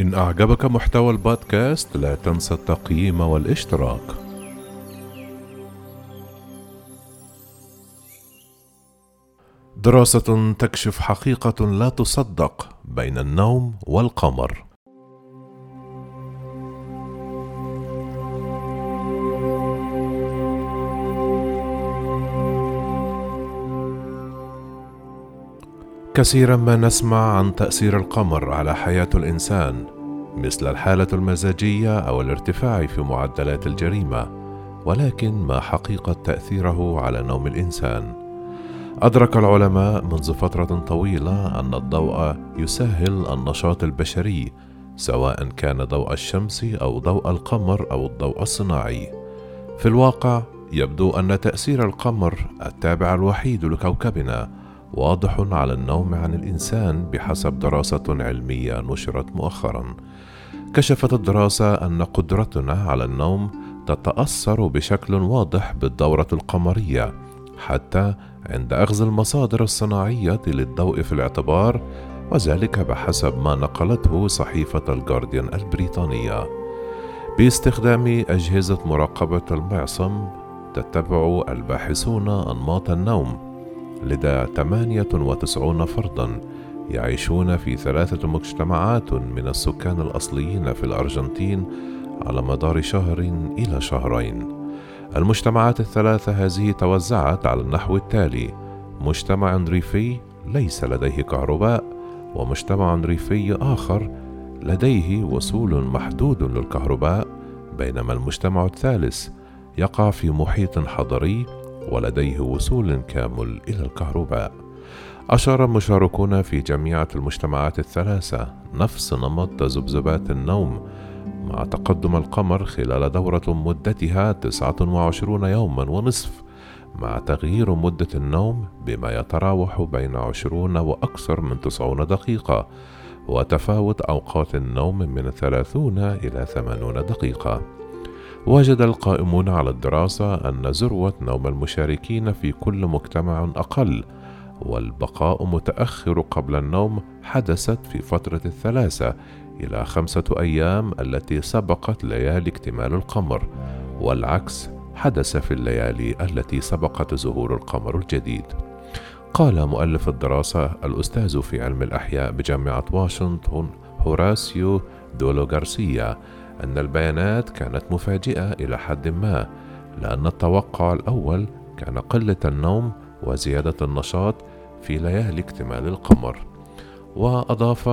إن أعجبك محتوى البودكاست لا تنسى التقييم والاشتراك. دراسة تكشف حقيقة لا تصدق بين النوم والقمر. كثيرا ما نسمع عن تأثير القمر على حياة الإنسان مثل الحالة المزاجية أو الارتفاع في معدلات الجريمة، ولكن ما حقيقة تأثيره على نوم الإنسان؟ أدرك العلماء منذ فترة طويلة أن الضوء يسهل النشاط البشري، سواء كان ضوء الشمس أو ضوء القمر أو الضوء الصناعي. في الواقع يبدو أن تأثير القمر التابع الوحيد لكوكبنا واضح على النوم عن الإنسان بحسب دراسة علمية نشرت مؤخرا. كشفت الدراسة أن قدرتنا على النوم تتأثر بشكل واضح بالدورة القمرية حتى عند أخذ المصادر الصناعية للضوء في الاعتبار وذلك بحسب ما نقلته صحيفة الجارديان البريطانية. باستخدام أجهزة مراقبة المعصم تتبع الباحثون أنماط النوم لدى 98 فردا يعيشون في ثلاثة مجتمعات من السكان الأصليين في الأرجنتين على مدار شهر إلى شهرين. المجتمعات الثلاثة هذه توزعت على النحو التالي: مجتمع ريفي ليس لديه كهرباء، ومجتمع ريفي آخر لديه وصول محدود للكهرباء، بينما المجتمع الثالث يقع في محيط حضري ولديه وصول كامل إلى الكهرباء. أشار المشاركون في جميع المجتمعات الثلاثة نفس نمط تذبذبات النوم مع تقدم القمر خلال دورة مدتها 29 يوما ونصف مع تغيير مدة النوم بما يتراوح بين 20 وأكثر من 90 دقيقة وتفاوت أوقات النوم من 30 إلى 80 دقيقة. وجد القائمون على الدراسة أن ذروة نوم المشاركين في كل مجتمع أقل والبقاء متأخر قبل النوم حدثت في فترة الثلاثة إلى خمسة أيام التي سبقت ليالي اكتمال القمر والعكس حدث في الليالي التي سبقت ظهور القمر الجديد. قال مؤلف الدراسة الأستاذ في علم الأحياء بجامعة واشنطن هوراسيو دولو غارسيا أن البيانات كانت مفاجئة إلى حد ما لأن التوقع الأول كان قلة النوم وزيادة النشاط في ليالي اكتمال القمر. وأضاف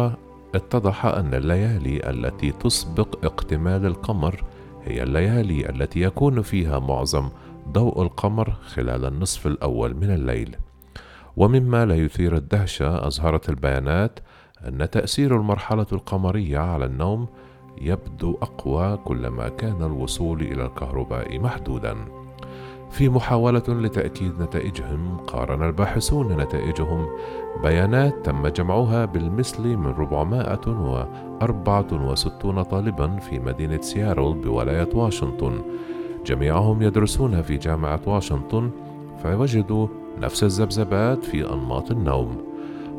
اتضح أن الليالي التي تسبق اكتمال القمر هي الليالي التي يكون فيها معظم ضوء القمر خلال النصف الأول من الليل. ومما لا يثير الدهشة أظهرت البيانات أن تأثير المرحلة القمرية على النوم يبدو أقوى كلما كان الوصول إلى الكهرباء محدودا. في محاولة لتأكيد نتائجهم قارن الباحثون نتائجهم. بيانات تم جمعها بالمثل من 464 طالبا في مدينة سيارل بولاية واشنطن. جميعهم يدرسون في جامعة واشنطن فوجدوا نفس الذبذبات في أنماط النوم.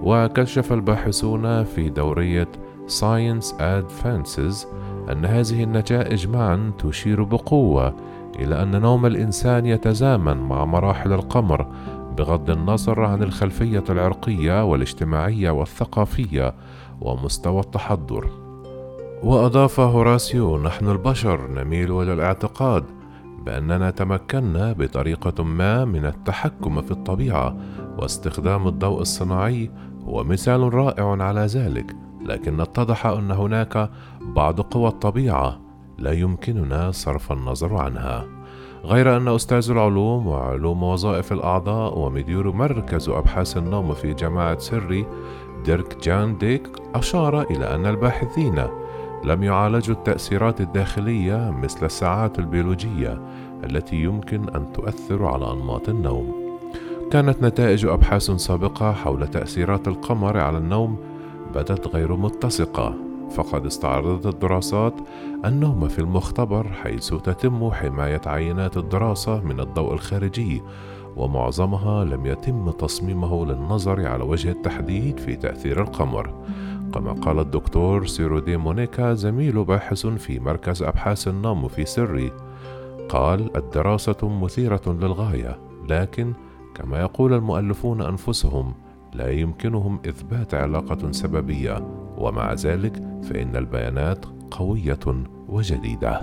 وكشف الباحثون في دورية Science Advances أن هذه النتائج معا تشير بقوة إلى أن نوم الإنسان يتزامن مع مراحل القمر بغض النظر عن الخلفية العرقية والاجتماعية والثقافية ومستوى التحضر. وأضاف هوراسيو: نحن البشر نميل إلى الاعتقاد بأننا تمكنا بطريقة ما من التحكم في الطبيعة، واستخدام الضوء الصناعي هو مثال رائع على ذلك. لكن اتضح أن هناك بعض قوى الطبيعة لا يمكننا صرف النظر عنها. غير أن أستاذ العلوم وعلوم وظائف الأعضاء ومدير مركز أبحاث النوم في جامعه سري ديرك جان ديك أشار إلى أن الباحثين لم يعالجوا التأثيرات الداخلية مثل الساعات البيولوجية التي يمكن أن تؤثر على أنماط النوم. كانت نتائج أبحاث سابقة حول تأثيرات القمر على النوم بدت غير متسقة فقد استعرضت الدراسات النوم في المختبر حيث تتم حماية عينات الدراسة من الضوء الخارجي ومعظمها لم يتم تصميمه للنظر على وجه التحديد في تأثير القمر. كما قال الدكتور سيرودي مونيكا زميل باحث في مركز أبحاث النوم في سري. قال الدراسة مثيرة للغاية لكن كما يقول المؤلفون أنفسهم لا يمكنهم إثبات علاقة سببية ومع ذلك فإن البيانات قوية وجديدة.